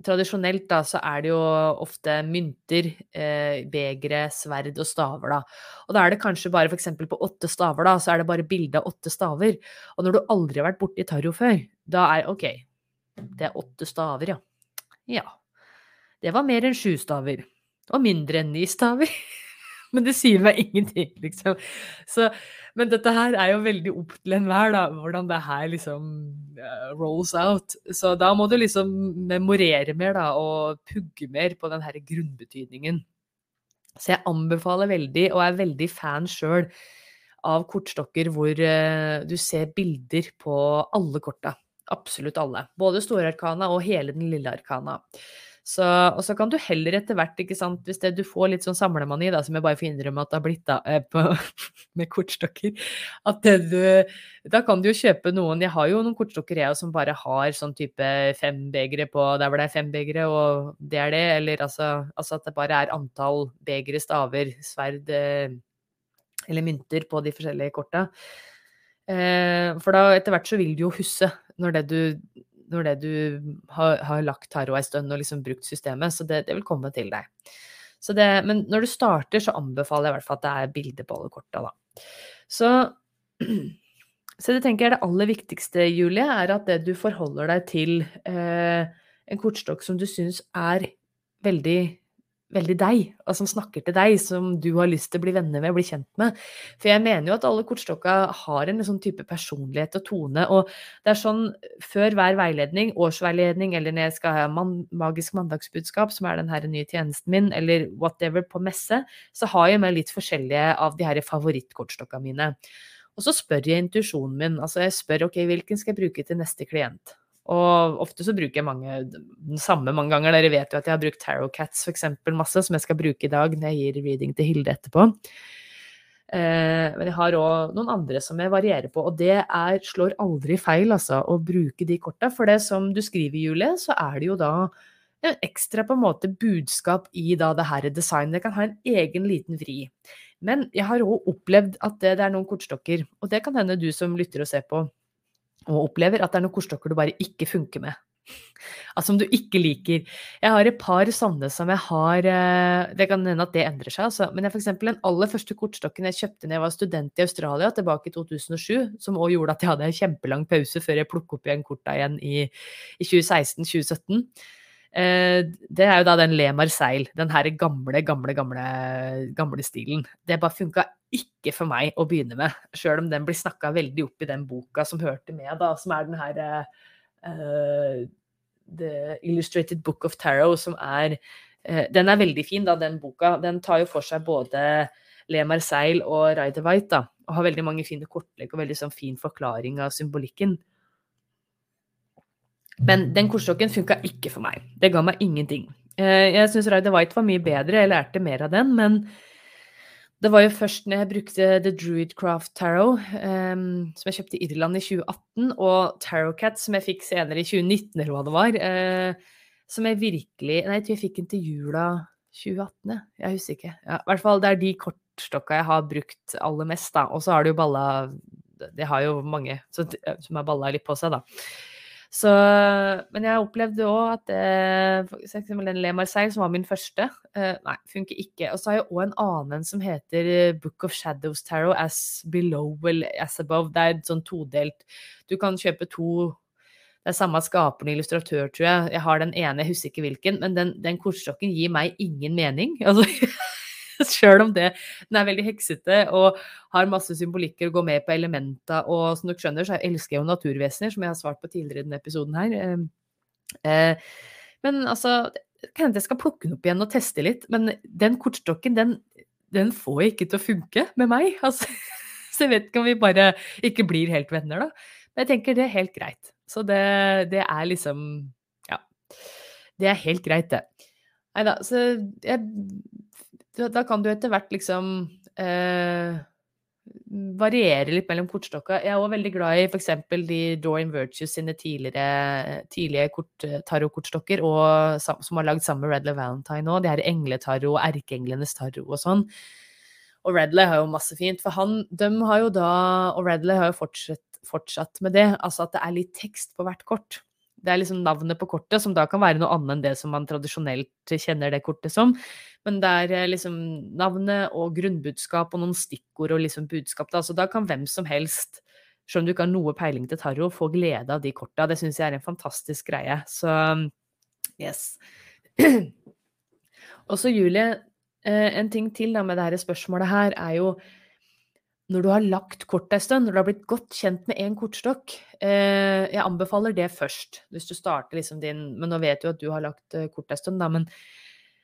Speaker 1: Tradisjonelt da, så er det jo ofte mynter, eh, begre, sverd og staver, da. Og da er det kanskje bare f.eks. på åtte staver, da, så er det bare bilde av åtte staver. Og når du aldri har vært borti tarot før, da er OK, det er åtte staver, ja. Ja. Det var mer enn sju staver. Og mindre enn ni staver. Men det sier meg ingenting, liksom. Så, men dette her er jo veldig opp til enhver, da, hvordan det her liksom uh, rolls out. Så da må du liksom memorere mer, da, og pugge mer på den her grunnbetydningen. Så jeg anbefaler veldig, og er veldig fan sjøl, av kortstokker hvor uh, du ser bilder på alle korta. Absolutt alle. Både store arkana og hele den lille arkana. Så, og så kan du heller etter hvert, ikke sant, hvis det, du får litt sånn samlemani, da, som jeg bare får innrømme at det har blitt da, eh, på, med kortstokker, at det, du Da kan du jo kjøpe noen Jeg har jo noen kortstokker jeg som bare har sånn type fem begre på der hvor det er fem begre, og det er det. Eller altså, altså at det bare er antall begre, staver, sverd eh, eller mynter på de forskjellige korta. Eh, for da etter hvert så vil du jo huske når det du når det du har, har lagt taro ei stund og liksom brukt systemet, så det, det vil komme til deg. Det, men når du starter, så anbefaler jeg i hvert fall at det er bilde på alle korta, da. Så, så det tenker jeg det aller viktigste, Julie, er at det du forholder deg til eh, en kortstokk som du syns er veldig veldig deg, og som snakker til deg, som du har lyst til å bli venner med, bli kjent med. For jeg mener jo at alle kortstokka har en sånn type personlighet og tone, og det er sånn før hver veiledning, årsveiledning, eller når jeg skal ha man, magisk mandagsbudskap, som er den her nye tjenesten min, eller whatever på messe, så har jeg med litt forskjellige av de her favorittkortstokka mine. Og så spør jeg intuisjonen min, altså jeg spør ok, hvilken skal jeg bruke til neste klient? Og ofte så bruker jeg mange, den samme mange ganger. Dere vet jo at jeg har brukt Tarot Cats eksempel masse, som jeg skal bruke i dag når jeg gir reading til Hilde etterpå. Eh, men jeg har òg noen andre som jeg varierer på, og det er, slår aldri feil, altså, å bruke de korta. For det som du skriver, Julie, så er det jo da en ekstra på en måte budskap i da det her designet. Det kan ha en egen liten vri. Men jeg har òg opplevd at det, det er noen kortstokker, og det kan hende du som lytter og ser på og opplever at det er noen kortstokker du bare ikke funker med. Altså som du ikke liker. Jeg har et par sånne som jeg har eh, Det kan hende at det endrer seg, altså. Men jeg, eksempel, den aller første kortstokken jeg kjøpte da jeg var student i Australia tilbake i 2007, som òg gjorde at jeg hadde en kjempelang pause før jeg plukket opp igjen korta igjen i, i 2016-2017. Eh, det er jo da den Le Marseille, den her gamle, gamle, gamle, gamle stilen. Det bare funka ikke for meg å begynne med, sjøl om den blir snakka veldig opp i den boka som hørte med, da, som er den her uh, The Illustrated Book of Tarot, som er uh, Den er veldig fin, da, den boka. Den tar jo for seg både Le Marseille og Rider White, da, og har veldig mange fine kortlegg og veldig sånn fin forklaring av symbolikken. Men den kortstokken funka ikke for meg. Det ga meg ingenting. Jeg syns Rider White var mye bedre, jeg lærte mer av den, men det var jo først når jeg brukte The Druidcraft Tarot, um, som jeg kjøpte i Irland i 2018, og Tarotcat, som jeg fikk senere i 2019, eller hva det var, uh, som jeg virkelig Nei, jeg tror jeg fikk den til jula 2018, jeg. Jeg husker ikke. Ja, I hvert fall det er de kortstokka jeg har brukt aller mest, da. Og så har det jo balla Det har jo mange som har balla litt på seg, da. Så, men jeg opplevde òg at den Le Marseille, som var min første, uh, nei, funker ikke. Og så har jeg òg en annen som heter eh, Book of Shadows Tarot, As Below eller As Above. Det er sånn todelt. Du kan kjøpe to det er samme skaperen illustratør, tror jeg. Jeg har den ene, jeg husker ikke hvilken, men den, den kortstokken gir meg ingen mening. Altså, Sjøl om det, den er veldig heksete og har masse symbolikker og går med på elementa. Og som dere skjønner, så elsker jeg jo naturvesener, som jeg har svart på tidligere i denne episoden her. Eh, eh, men altså, kan hende jeg skal plukke den opp igjen og teste litt. Men den kortstokken, den, den får jeg ikke til å funke med meg. Altså, så jeg vet ikke om vi bare ikke blir helt venner, da. Men jeg tenker det er helt greit. Så det, det er liksom Ja. Det er helt greit, det. Nei da, så jeg Da kan du etter hvert liksom eh, variere litt mellom kortstokka. Jeg er òg veldig glad i f.eks. de Drawing Virtues sine tidligere, tidlige kort, tarotkortstokker, som har lagd sammen med Redley Valentine nå. De her engletarot og erkeenglenes tarot og sånn. Og Redley har jo masse fint, for han, de har jo da Og Redley har jo fortsatt, fortsatt med det, altså at det er litt tekst på hvert kort. Det er liksom navnet på kortet, som da kan være noe annet enn det som man tradisjonelt kjenner det kortet som. Men det er eh, liksom navnet og grunnbudskap og noen stikkord og liksom budskap. Da. Så da kan hvem som helst, selv om du ikke har noe peiling til tarot, få glede av de korta. Det syns jeg er en fantastisk greie. Så yes. Og Julie, eh, en ting til da med dette spørsmålet her, er jo når du har lagt kortet en stund, når du har blitt godt kjent med én kortstokk eh, Jeg anbefaler det først, hvis du starter liksom din Men nå vet du at du har lagt eh, en ei stund, da, men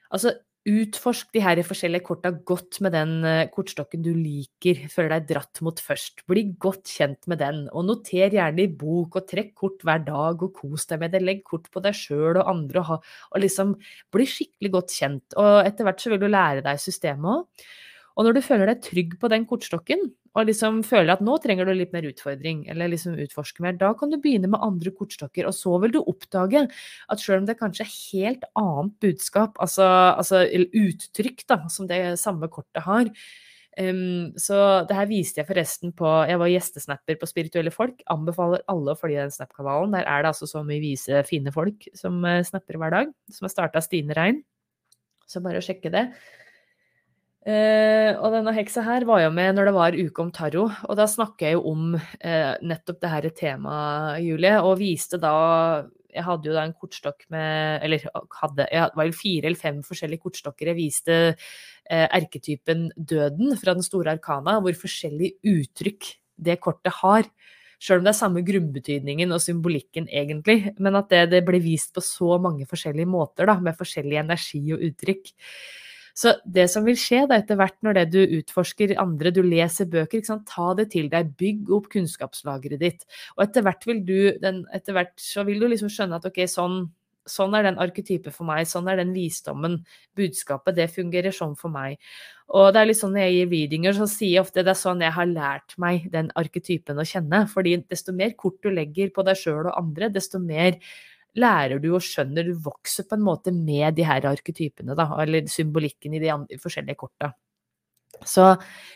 Speaker 1: altså Utforsk de her forskjellige korta godt med den eh, kortstokken du liker, føler deg dratt mot først. Bli godt kjent med den, og noter gjerne i bok, og trekk kort hver dag, og kos deg med det. Legg kort på deg sjøl og andre, og, ha, og liksom bli skikkelig godt kjent. Og etter hvert så vil du lære deg systemet òg. Og når du føler deg trygg på den kortstokken, og liksom føler at nå trenger du litt mer utfordring, eller liksom utforske mer, da kan du begynne med andre kortstokker, og så vil du oppdage at selv om det kanskje er helt annet budskap, altså, altså uttrykk, da, som det samme kortet har, Um, så det her viste jeg forresten på Jeg var gjestesnapper på Spirituelle folk. Anbefaler alle å følge den Snap-kanalen. Der er det altså så mye vise, fine folk som uh, snapper hver dag. Som har starta Stine Rein. Så bare å sjekke det. Uh, og denne heksa her var jo med når det var uke om tarot, og da snakker jeg jo om uh, nettopp det her temaet, Julie, og viste da Jeg hadde jo da en kortstokk med Eller hadde Jeg var jo fire eller fem forskjellige kortstokker. Jeg viste uh, erketypen Døden fra Den store arkana, hvor forskjellige uttrykk det kortet har. Sjøl om det er samme grunnbetydningen og symbolikken, egentlig, men at det, det ble vist på så mange forskjellige måter, da, med forskjellig energi og uttrykk. Så det som vil skje da etter hvert når det du utforsker andre, du leser bøker, ta det til deg, bygg opp kunnskapslageret ditt. Og etter hvert vil du, den, etter hvert så vil du liksom skjønne at ok, sånn, sånn er den arketype for meg, sånn er den visdommen, budskapet, det fungerer sånn for meg. Og det er litt sånn når jeg gir readinger, så sier jeg ofte det er sånn jeg har lært meg den arketypen å kjenne. Fordi desto mer kort du legger på deg sjøl og andre, desto mer lærer du og skjønner, du vokser på en måte med de her arketypene, da, eller symbolikken i de andre, forskjellige korta. Så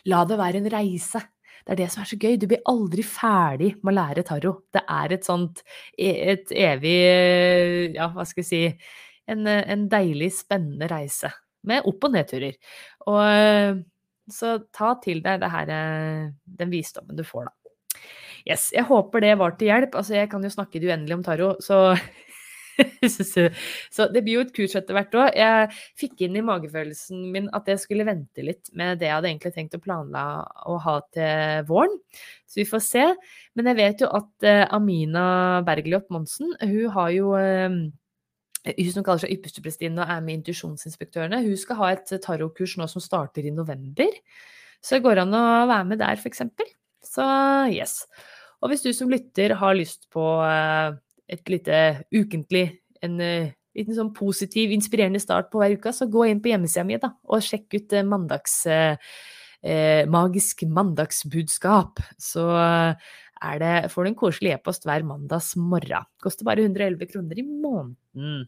Speaker 1: la det være en reise. Det er det som er så gøy. Du blir aldri ferdig med å lære tarot. Det er et sånt e, et evig Ja, hva skal jeg si En, en deilig, spennende reise. Med opp- og nedturer. Og så ta til deg det her, den visdommen du får, da. Yes, jeg håper det var til hjelp. Altså, jeg kan jo snakke det uendelig om tarot, så så det blir jo et kurs etter hvert òg. Jeg fikk inn i magefølelsen min at jeg skulle vente litt med det jeg hadde egentlig tenkt å planla å ha til våren. Så vi får se. Men jeg vet jo at uh, Amina Bergljot Monsen, hun har jo uh, hun som kaller seg yppersteprestinne og er med intuisjonsinspektørene, hun skal ha et tarotkurs nå som starter i november. Så det går an å være med der, f.eks. Så yes. Og hvis du som lytter har lyst på uh, et lite ukentlig en uh, liten sånn positiv, inspirerende start på hver uke, så gå inn på hjemmesida mi da, og sjekk ut uh, mandags, eh, magisk mandagsbudskap. Så er det, får du en koselig e-post hver mandags morgen. Koster bare 111 kroner i måneden.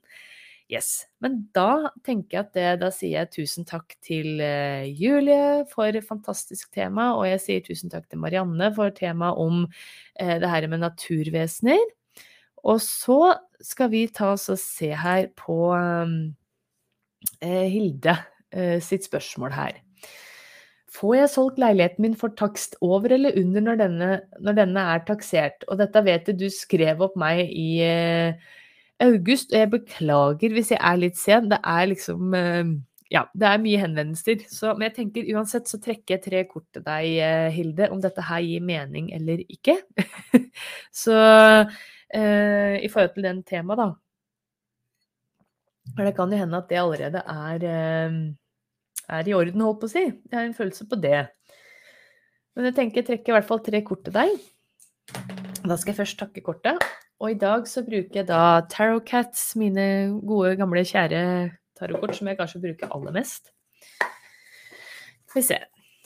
Speaker 1: Yes. Men da tenker jeg at det, da sier jeg tusen takk til Julie for fantastisk tema, og jeg sier tusen takk til Marianne for temaet om eh, det her med naturvesener. Og så skal vi ta oss og se her på um, eh, Hilde eh, sitt spørsmål her. Får jeg solgt leiligheten min for takst over eller under når denne, når denne er taksert? Og dette vet du, du skrev opp meg i eh, august, og jeg beklager hvis jeg er litt sen. Det er liksom eh, ja, det er mye henvendelser. Så, men jeg tenker uansett så trekker jeg tre kort til deg, eh, Hilde, om dette her gir mening eller ikke. så eh, i forhold til den temaet, da. Det kan jo hende at det allerede er, eh, er i orden, holdt på å si. Jeg har en følelse på det. Men jeg tenker jeg trekker i hvert fall tre kort til deg. Da skal jeg først takke kortet. Og i dag så bruker jeg da Tarot Cats, mine gode, gamle, kjære tarotkort som jeg kanskje bruker aller mest. Skal vi se.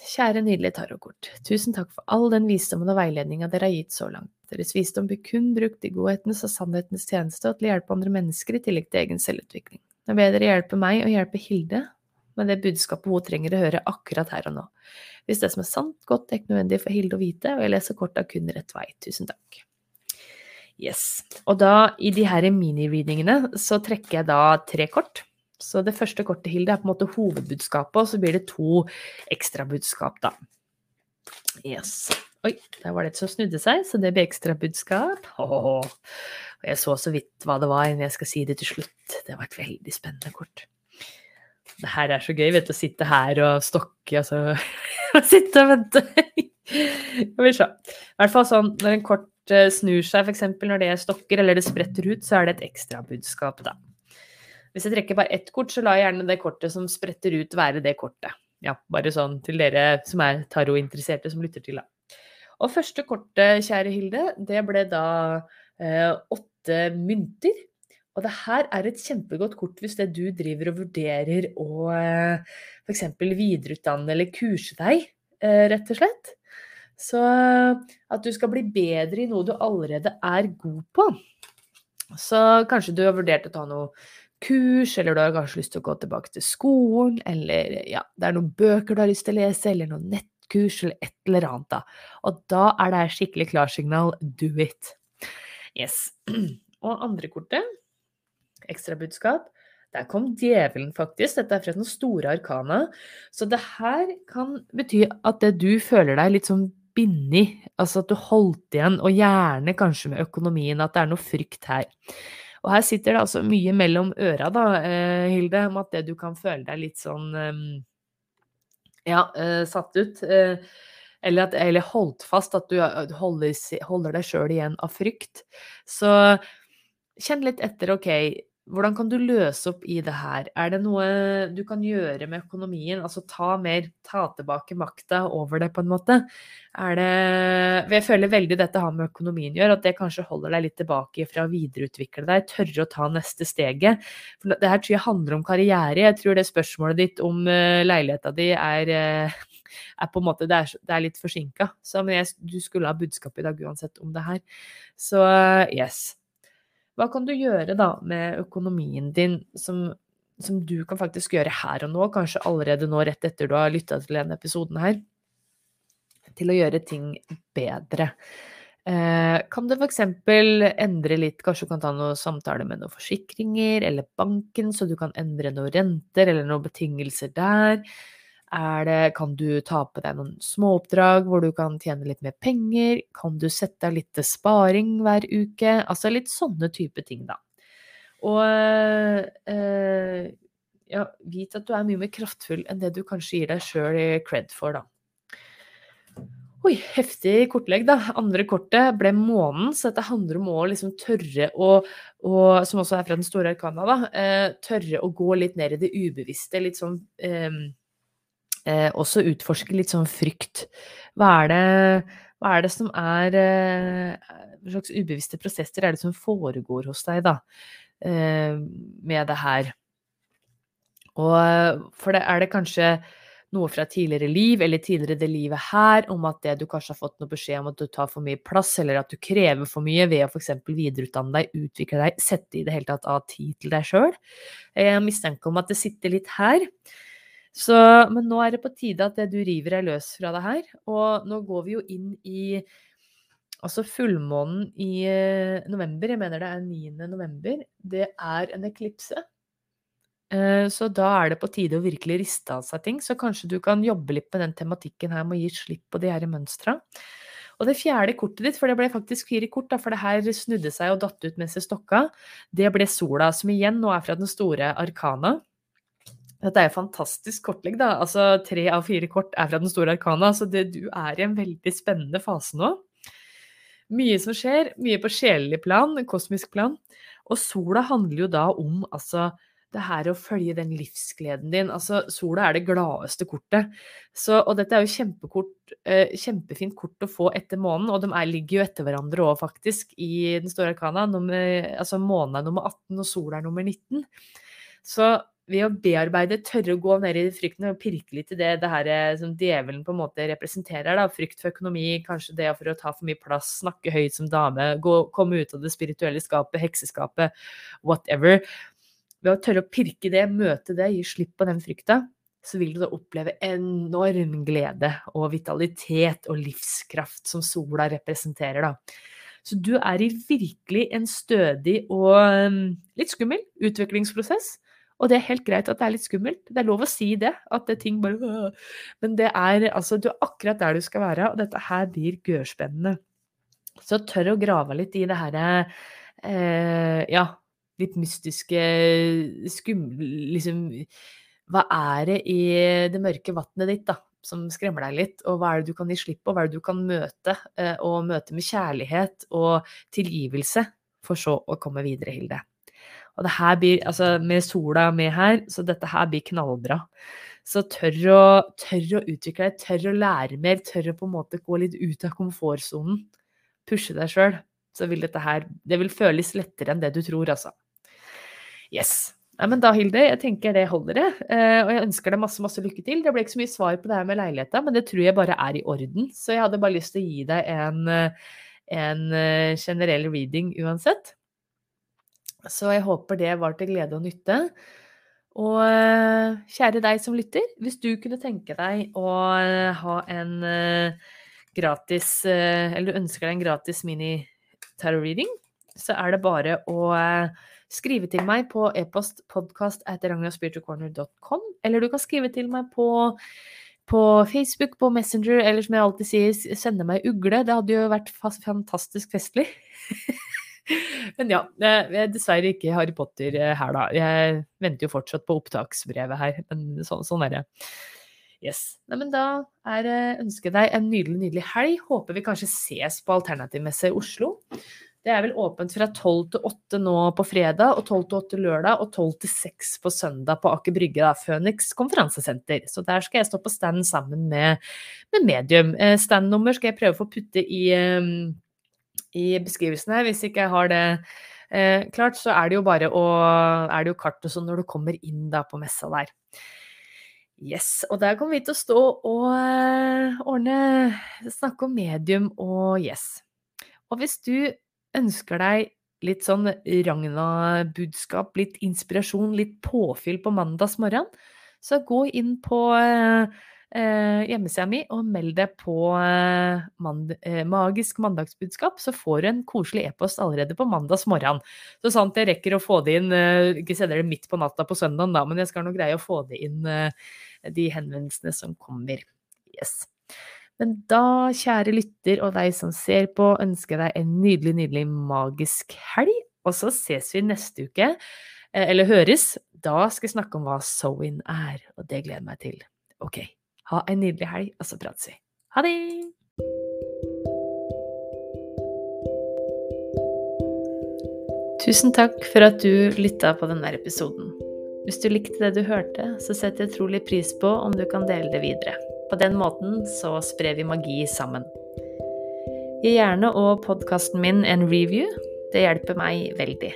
Speaker 1: Kjære, nydelige tarotkort. Tusen takk for all den visdommen og veiledninga dere har gitt så langt. Deres visdom blir kun brukt i godhetens og sannhetens tjeneste og til å hjelpe andre mennesker i tillegg til egen selvutvikling. Nå ber dere hjelpe meg og hjelpe Hilde med det budskapet hun trenger å høre akkurat her og nå. Hvis det som er sant, godt, er ikke nødvendig for Hilde å vite, og jeg leser korta kun rett vei. Tusen takk. Yes. Og da, i de her mini-readingene, så trekker jeg da tre kort. Så det første kortet, Hilde, er på en måte hovedbudskapet, og så blir det to ekstrabudskap, da. Yes. Oi, der var det et som snudde seg, så det blir ekstrabudskap. Og jeg så så vidt hva det var, men jeg skal si det til slutt. Det var et veldig spennende kort. Det her er så gøy, vet du, å sitte her og stokke, altså. sitte og vente. Skal vi se. I hvert fall sånn når en kort eh, snur seg, f.eks. når det stokker eller det spretter ut, så er det et ekstrabudskap, da. Hvis jeg trekker bare ett kort, så lar jeg gjerne det kortet som spretter ut, være det kortet. Ja, bare sånn til dere som er tarotinteresserte som lytter til, da. Og første kortet, kjære Hilde, det ble da eh, åtte mynter. Og det her er et kjempegodt kort hvis det du driver og vurderer å eh, f.eks. videreutdanne eller kurse deg, eh, rett og slett. Så at du skal bli bedre i noe du allerede er god på. Så kanskje du har vurdert å ta noe kurs, eller du har kanskje lyst til å gå tilbake til skolen, eller ja, det er noen bøker du har lyst til å lese, eller noen nettkurs, eller et eller annet, da. Og da er det skikkelig klarsignal do it. Yes. Og andre kortet, ekstra budskap, der kom djevelen, faktisk. Dette er fra den store arkana. Så det her kan bety at det du føler deg litt sånn bindet, altså at du holdt igjen, og gjerne kanskje med økonomien, at det er noe frykt her. Og her sitter det altså mye mellom øra, da, eh, Hilde, om at det du kan føle deg litt sånn ehm, ja, eh, satt ut. Eh, eller, at, eller holdt fast, at du holder, holder deg sjøl igjen av frykt. Så kjenn litt etter, OK, hvordan kan du løse opp i det her? Er det noe du kan gjøre med økonomien? Altså ta mer, ta tilbake makta over det, på en måte. Er det Jeg føler veldig dette har med økonomien å gjøre, at det kanskje holder deg litt tilbake fra å videreutvikle deg, tørre å ta neste steget. For det her tror jeg handler om karriere. Jeg tror det spørsmålet ditt om uh, leiligheta di er uh, er på en måte, det er, det er litt forsinka. Men jeg, du skulle ha budskap i dag uansett om det her. Så yes. Hva kan du gjøre da med økonomien din som, som, du kan faktisk gjøre her og nå, kanskje allerede nå rett etter du har lytta til denne episoden her, til å gjøre ting bedre? Eh, kan du f.eks. endre litt, kanskje du kan ta noen samtaler med noen forsikringer eller banken, så du kan endre noen renter eller noen betingelser der? Det, kan du ta på deg noen småoppdrag hvor du kan tjene litt mer penger? Kan du sette av litt til sparing hver uke? Altså litt sånne type ting, da. Og eh, ja, vit at du er mye mer kraftfull enn det du kanskje gir deg sjøl cred for, da. Oi, heftig kortlegg, da. Andre kortet ble månen, så dette handler om å liksom tørre å, og, Som også er fra den store arkana, da. Eh, tørre å gå litt ned i det ubevisste. Litt sånn eh, eh, også utforske litt sånn frykt. Hva er det, hva er det som er eh, Hva slags ubevisste prosesser er det som foregår hos deg, da, eh, med det her? Og for det er det kanskje noe fra tidligere liv eller tidligere det livet her, om at det du kanskje har fått noe beskjed om at du tar for mye plass, eller at du krever for mye ved å f.eks. videreutdanne deg, utvikle deg, sette i det hele tatt av tid til deg sjøl. Jeg har mistanke om at det sitter litt her. Så, men nå er det på tide at det du river deg løs fra det her. Og nå går vi jo inn i altså fullmånen i eh, november, jeg mener det er 9. november, det er en eklipse. Eh, så da er det på tide å virkelig riste av seg ting. Så kanskje du kan jobbe litt med den tematikken her med å gi slipp på de her mønstra. Og det fjerde kortet ditt, for det ble faktisk fire kort, da, for det her snudde seg og datt ut mens jeg stokka, det ble sola, som igjen nå er fra den store arkana. Dette er jo fantastisk kortlegg, da. Altså tre av fire kort er fra den store arkana, så det, du er i en veldig spennende fase nå. Mye som skjer, mye på sjelelig plan, kosmisk plan. Og sola handler jo da om altså det her å følge den livsgleden din. Altså, sola er det gladeste kortet. Så, og dette er jo kjempekort, eh, kjempefint kort å få etter månen, og de er, ligger jo etter hverandre òg, faktisk, i den store arkana. Nummer, altså månen er nummer 18, og sola er nummer 19. Så ved å bearbeide, tørre å gå ned i frykten og pirke litt i det, det her eh, som djevelen på en måte representerer. Da. Frykt for økonomi, kanskje det for å ta for mye plass, snakke høyt som dame, gå, komme ut av det spirituelle skapet, hekseskapet, whatever. Ved å tørre å pirke det, møte det, gi slipp på den frykta, så vil du da oppleve enorm glede og vitalitet og livskraft som sola representerer, da. Så du er i virkelig en stødig og um, litt skummel utviklingsprosess og det er helt greit at det er litt skummelt. Det er lov å si det. At det ting bare Men det er altså Du er akkurat der du skal være, og dette her blir gørspennende. Så tør å grave litt i det herre eh, Ja, litt mystiske, skumle Liksom Hva er det i det mørke vannet ditt, da? Som skremmer deg litt, og hva er det du kan gi slipp på? Hva er det du kan møte? Eh, og møte med kjærlighet og tilgivelse, for så å komme videre, Hilde. Og det her blir, altså med sola med her, så dette her blir knallbra. Så tør å, tør å utvikle deg, tør å lære mer, tør å på en måte gå litt ut av komfortsonen. Pushe deg sjøl. Så vil dette her Det vil føles lettere enn det du tror, altså. Yes. Nei, men da, Hilde, jeg tenker det holder, det. Eh, og jeg ønsker deg masse masse lykke til. Det ble ikke så mye svar på det her med leiligheta, men det tror jeg bare er i orden. Så jeg hadde bare lyst til å gi deg en, en eh, generell reading uansett. Så jeg håper det var til glede og nytte. Og eh, kjære deg som lytter, hvis du kunne tenke deg å eh, ha en eh, gratis Eller du ønsker deg en gratis mini-tarot-reading, så er det bare å skrive til meg på e-post podcast etter ragnarspiritualcorner.com, eller du kan skrive til meg på på Facebook, på Messenger, eller som jeg alltid sier, sende meg ugle. Det hadde jo vært fantastisk festlig. Men ja, er dessverre ikke Harry Potter eh, her, da. Jeg venter jo fortsatt på opptaksbrevet her, men så, sånn er det. Yes. Nei, men da er ønsker jeg deg en nydelig, nydelig helg. Håper vi kanskje ses på Alternativmesse i Oslo. Det er vel åpent fra 12 til 8 nå på fredag, og 12 til 8 lørdag, og 12 til 6 på søndag på Aker Brygge, da, Phoenix konferansesenter. Så der skal jeg stå på stand sammen med, med Medium. Eh, Standnummer skal jeg prøve å få putte i um, i beskrivelsen her. Hvis ikke jeg har det eh, klart, så er det jo bare å Er det jo kart og sånn når du kommer inn da på messa der. Yes, og der kommer vi til å stå og eh, ordne Snakke om medium og yes. Og hvis du ønsker deg litt sånn Ragna-budskap, litt inspirasjon, litt påfyll på mandagsmorgen, så gå inn på eh, hjemmesida mi og meld deg på eh, mand eh, Magisk mandagsbudskap, så får du en koselig e-post allerede på mandags morgen. Så sant jeg rekker å få det inn, eh, ikke sender det midt på natta på søndagen, da, men jeg skal nå greie å få det inn, eh, de henvendelsene som kommer. Yes. Men da, kjære lytter og deg som ser på, ønsker jeg deg en nydelig, nydelig magisk helg. Og så ses vi neste uke, eh, eller høres. Da skal jeg snakke om hva sewing er, og det gleder jeg meg til. Ok. Ha en nydelig helg, og så prates vi. Ha det! Tusen takk for at du lytta på denne episoden. Hvis du likte det du hørte, så setter jeg utrolig pris på om du kan dele det videre. På den måten så sprer vi magi sammen. Gi gjerne og podkasten min en review. Det hjelper meg veldig.